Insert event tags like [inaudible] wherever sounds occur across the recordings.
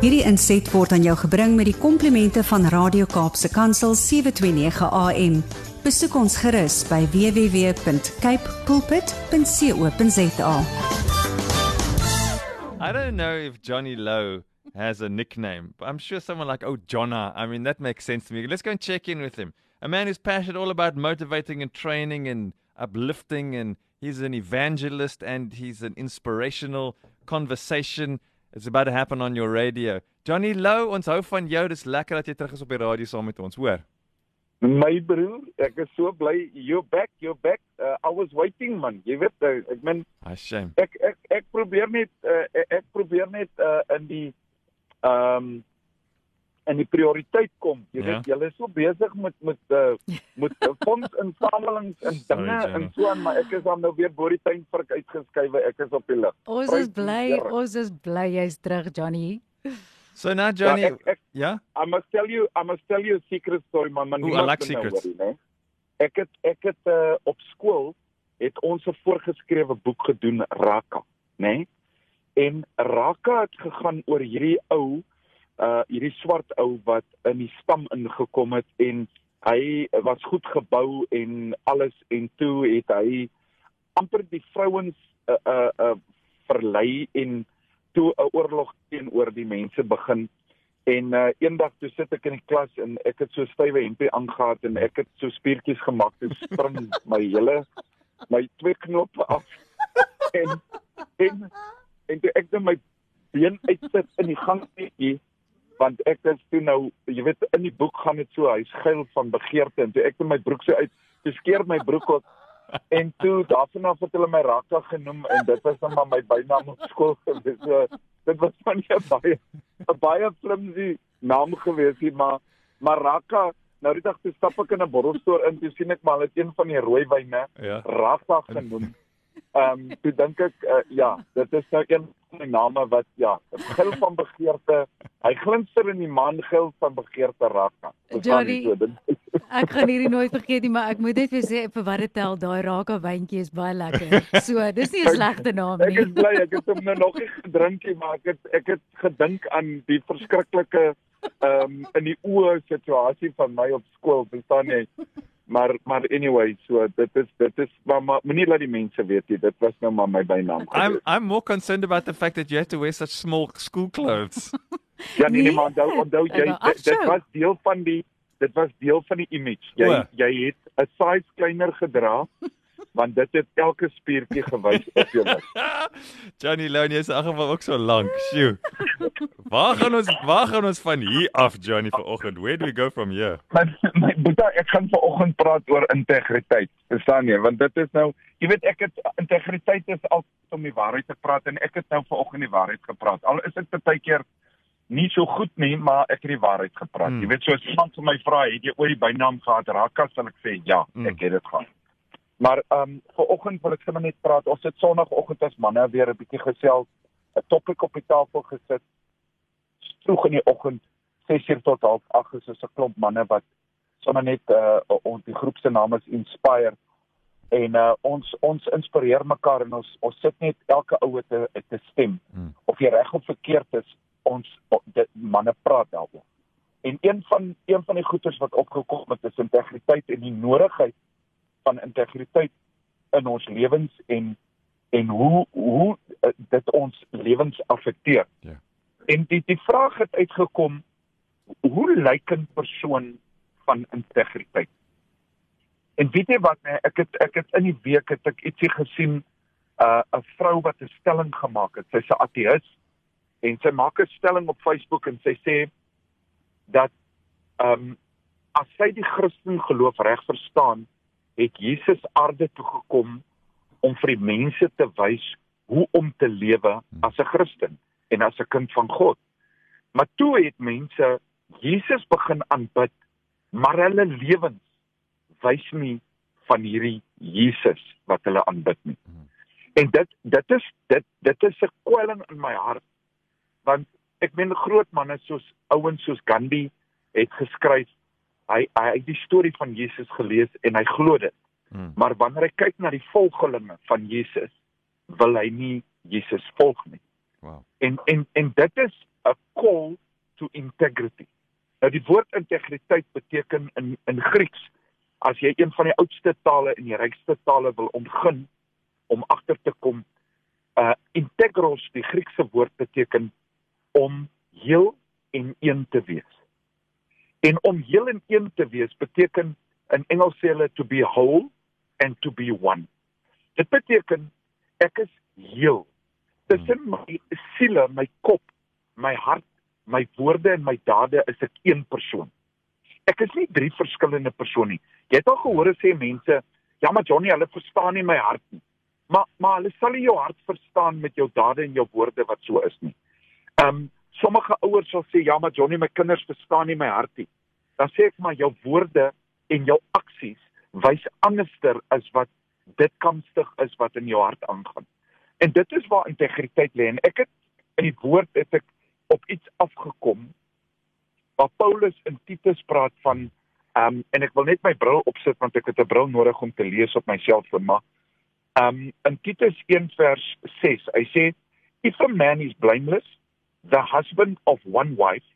Hierdie inset word aan jou gebring met die komplimente van Radio Kaapse Kansel 729 AM. Besoek ons gerus by www.cape pulpit.co.za. I don't know if Johnny Lowe has a nickname, but I'm sure someone like, oh, Jonna. I mean, that makes sense to me. Let's go and check in with him. A man who's passionate all about motivating and training and uplifting, and he's an evangelist and he's an inspirational conversation. It's about to happen on your radio. Johnny Lowe, ons hou van jou. Dis lekker dat jy terug is op die radio saam met ons, hoor. My broer, ek is so bly you're back, you're back. Uh, I was waiting man. Jy weet, uh, ek min Ah, shame. ek ek ek probeer net uh, ek, ek probeer net uh, in die ehm um, in die prioriteit kom. Jy Ja. weet, julle is so besig met met uh, met [laughs] fondsinsamelings en Sorry, dinge Jenna. en so aan, maar ek is dan nou weer bo die tuinvark uitgeskuif. Ek is op die lig. Ons is bly, ons is bly jy's terug Johnny. So now, Johnny, Ja, ek, ek, yeah? I must tell you, I must tell you a secret story, man. man Ooh, I like nou secrets. worry, né? Ek het ek het uh, op skool het ons 'n voorgeskrewe boek gedoen Raka, né? En Raka het gegaan oor hierdie ou uh hierdie swart ou wat in die stam ingekom het en hy was goed gebou en alles en toe het hy amper die vrouens uh uh, uh verlei en toe 'n oorlog teenoor die mense begin En uh, eendag toe sit ek in die klas en ek het so stywe hempie aangetree en ek het so spiertjies gemaak en spring my hele my twee knope af. En en en ek net my been uitsit in die gangetjie want ek is toe nou jy weet in die boek gaan dit so hy's geil van begeerte en toe ek net my broek so uit toe skeer my broek op en toe daarvan af het hulle my Raka genoem en dit was dan maar my bynaam op skool gewees. So dit was van 'n baie 'n baie flimsy naam gewees nie, maar maar Raka nou die dag toe stap ek in 'n bottelstoer in, toe sien ek maar het een van die rooiwyne Ja. Rafa genoem. Ehm um, toe dink ek uh, ja, dit is nou een die name wat ja, gil van begeerte. Hy glinster in die maangil van begeerte Raka. Johnny, Ek gaan hierdie nooit vergeet nie, maar ek moet net vir sê vir wat dit tel, daai raka wyntjie is baie lekker. So, dis nie 'n slegte naam Ek is nie. bly ek het hom nou nog nie gedrink nie, maar ek het ek het gedink aan die verskriklike ehm um, in die oë situasie van my op skool, verstaan jy? Maar maar anyway, so dit is dit is maar, maar moenie laat die mense weet nie. Dit was nou maar my bynaam. I'm gewees. I'm more concerned about the fact that you have to wear such small school clothes. [laughs] Ja nee, nee Nee, maar onthou onthou jy dit, dit was deel van die dit was deel van die image. Jy O. jy het 'n size kleiner gedra [laughs] want dit het elke spiertjie gewys op jou. [laughs] Johnny Lowe is in elk geval ook so lank. Sjoe. Waar gaan ons waar gaan ons van hier af Johnny vanoggend? Where do we go from here? my my boetie, ek gaan vanoggend praat oor integriteit. Verstaan jy? Want dit is nou, jy weet ek het integriteit is altyd om die waarheid te praat en ek het nou vanoggend die waarheid gepraat. Al is dit baie keer nie so goed nie, maar ek het die waarheid gepraat. Mm. Jy weet so as iemand vir my vra, het jy ooit die bynaam gehad Raka sal ek sê ja, mm. ek het dit gehad. Maar ehm um, vanoggend wil ek sommer net praat. Ons het sonoggend as manne weer 'n bietjie gesels, 'n topik op die tafel gesit. Vroeg in die oggend 6:00 tot 8:30 is ons 'n klomp manne wat sommer net uh ons die groep se naam is Inspire en uh ons ons inspireer mekaar en ons ons sit net elke ou het 'n het 'n stem Hmm. of jy reg of verkeerd is ons dit manne praat daaroor. En een van een van die goeters wat opgekom het is integriteit en die nodigheid van integriteit in ons lewens en en hoe hoe uh, dit ons lewens affekteer. Ja. En die die vraag het uitgekom hoe lyk 'n persoon van integriteit? En weet jy wat nee, ek het ek het in die week het ek ietsie gesien uh 'n vrou wat 'n stelling gemaak het. Sy's 'n ateïs en sy maak 'n stelling op Facebook en sy sê dat ehm um, as sy die Christen geloof reg verstaan, het Jesus aarde toe gekom om vir die mense te wys hoe om te lewe as 'n Christen en as 'n kind van God. Maar toe het mense Jesus begin aanbid, maar hulle lewens wys nie van hierdie Jesus wat hulle aanbid nie. En dit dit is dit dit is 'n kwelling in my hart want ek meen groot manne soos ouens soos Gandhi het geskryf hy hy het die storie van Jesus gelees en hy glo dit. Hmm. Maar wanneer hy kyk na die volgelinge van Jesus, wil hy nie Jesus volg nie. Wow. En en en dit is 'n call to integrity. Nou die woord integriteit beteken in in Grieks as jy een van die oudste tale en die rykste tale wil ontgin om agter te kom, uh integros die Griekse woord beteken om heel en een te wees. En om heel en een te wees beteken in Engels sê hulle to be whole and to be one. Dit beteken ek is heel Tussen my siele, my kop, my hart, my woorde en my dade is ek een persoon. Ek is nie drie verskillende persone nie. Jy het al gehoor sê mense, ja maar Johnny, hulle verstaan nie my hart nie. Maar maar hulle sal nie jou hart verstaan met jou dade en jou woorde wat so is nie. Um sommige ouers sal sê ja maar Johnny, my kinders verstaan nie my hart nie. Dan sê ek maar jou woorde en jou aksies wys anderster as wat dit kamstig is wat in jou hart aangaan. En dit is waar integriteit lê en ek het in die woord het ek op iets afgekom waar Paulus in Titus praat van ehm um, en ek wil net my bril opsit want ek het 'n bril nodig om te lees op my selfoon maar ehm um, in Titus 1 vers 6 hy sê if a man is blameless the husband of one wife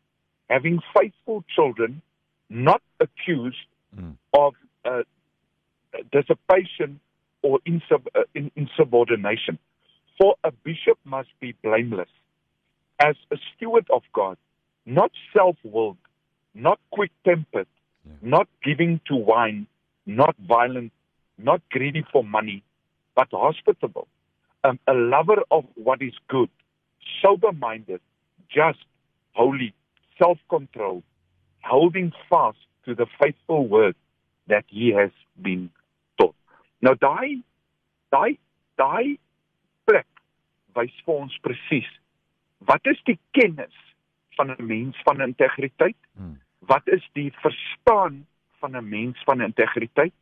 having faithful children not accused mm. of uh, dissipation or insub, uh, in, insubordination for a bishop must be blameless as a steward of God not self-willed, not quick-tempered, yeah. not giving to wine, not violent, not greedy for money, but hospitable, um, a lover of what is good, sober-minded, just, holy, self-controlled, holding fast to the faithful word that he has been taught. Nou daai daai daai plek wys vir ons presies wat is die kennis van 'n mens van integriteit? Hmm. Wat is die verstaan van 'n mens van integriteit?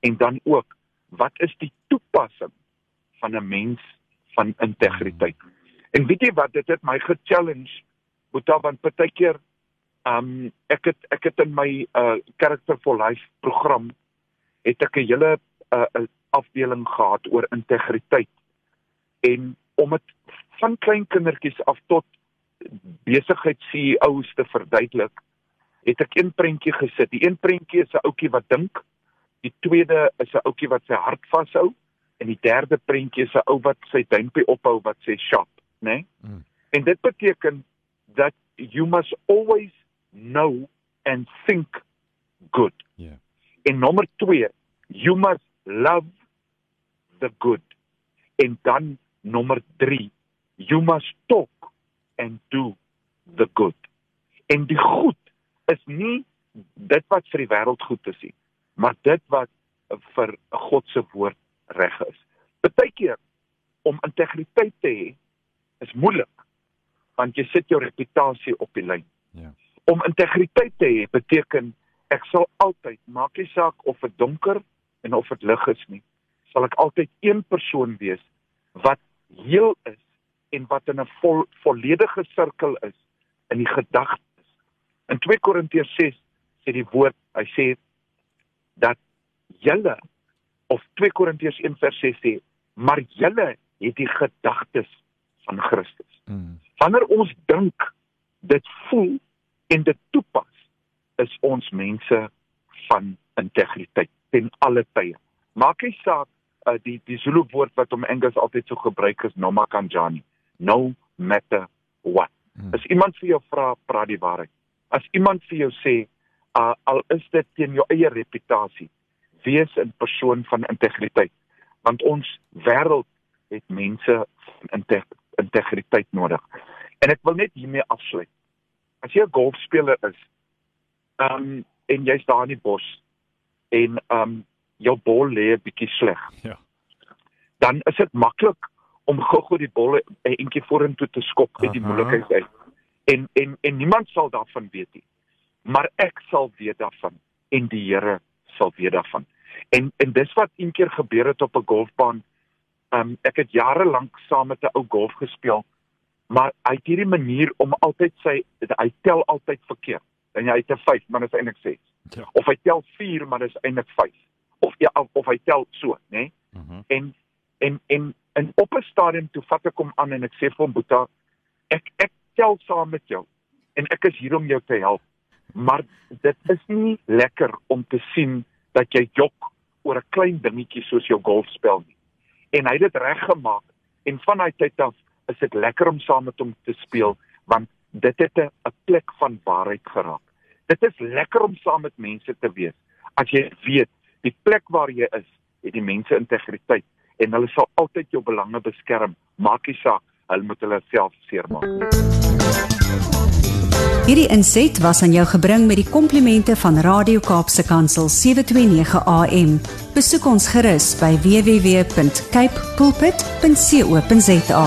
En dan ook, wat is die toepassing van 'n mens van integriteit? Hmm. En weet jy wat, dit het my ge-challenge Boeta want partykeer um ek het ek het in my uh character for life program het ek 'n hele uh afdeling gehad oor integriteit en om dit van klein kindertjies af tot besigheid CEO's te verduidelik, het ek een prentjie gesit. Die een prentjie is 'n ouetjie wat dink. Die tweede is 'n ouetjie wat sy hart vashou en die derde prentjie is 'n ou wat sy duimpie ophou wat sê shop, né? Nee? Mm. En dit beteken that you must always know and think good. Ja. Yeah. En nommer 2, you must love the good. En dan nommer 3, you must talk and do the good. En die goed is nie dit wat vir die wêreld goed is nie, maar dit wat vir God se woord reg is. Partykeer om integriteit te hê is moeilik want jy sit jou reputasie op die lyn. Ja. Om integriteit te hê beteken ek sal altyd, maak nie saak of dit donker en of dit lig is nie, sal ek altyd een persoon wees wat heel is en wat in 'n vol, volledige sirkel is in die gedagtes. In 2 Korintiërs 6 sê die woord, hy sê dat julle of 2 Korintiërs 1 vers 6 sê, maar julle het die gedagtes van Christus. Mm. Wanneer ons dink, dit voel en dit toepas, is ons mense van integriteit ten alle tye. Maak nie saak uh, die die Zulu woord wat om Engels altyd so gebruik is, nomakanjani no matter what. Hmm. As iemand vir jou vra, praat die waarheid. As iemand vir jou sê, uh, al is dit teen jou eie reputasie, wees 'n persoon van integriteit, want ons wêreld het mense van integriteit nodig. En ek wil net hiermee afsluit. As jy 'n golfspeler is, ehm um, en jy's daar in die bos en ehm um, jou bal lê 'n bietjie sleg. Ja. Dan is dit maklik om gou-gou die bolle 'n entjie vorentoe te skop uit die moeilikheid uit. En en en niemand sal daarvan weet nie. Maar ek sal weet daarvan en die Here sal weet daarvan. En en dis wat een keer gebeur het op 'n golfbaan. Um ek het jare lank saam met 'n ou golf gespeel. Maar hy het hierdie manier om altyd sy hy tel altyd verkeerd. En hy het 'n 5, maar dit is eintlik 6. Ja. Of hy tel 4, maar dit is eintlik 5. Of ja, of hy tel so, né? Nee? Uh mhm. -huh. En en en en op 'n stadium toe vat ek hom aan en ek sê vir hom Boeta ek ek tel saam met jou en ek is hier om jou te help maar dit is nie lekker om te sien dat jy jok oor 'n klein dingetjie soos jou golfspel nie. En hy het dit reggemaak en van daai tyd af is dit lekker om saam met hom te speel want dit het 'n plek van waarheid geraak. Dit is lekker om saam met mense te wees as jy weet die plek waar jy is, het die mense integriteit en hulle sal altyd jou belange beskerm, maak nie saak hulle moet hulle self seermaak. Hierdie inset was aan jou gebring met die komplimente van Radio Kaapse Kansel 729 AM. Besoek ons gerus by www.cape pulpit.co.za.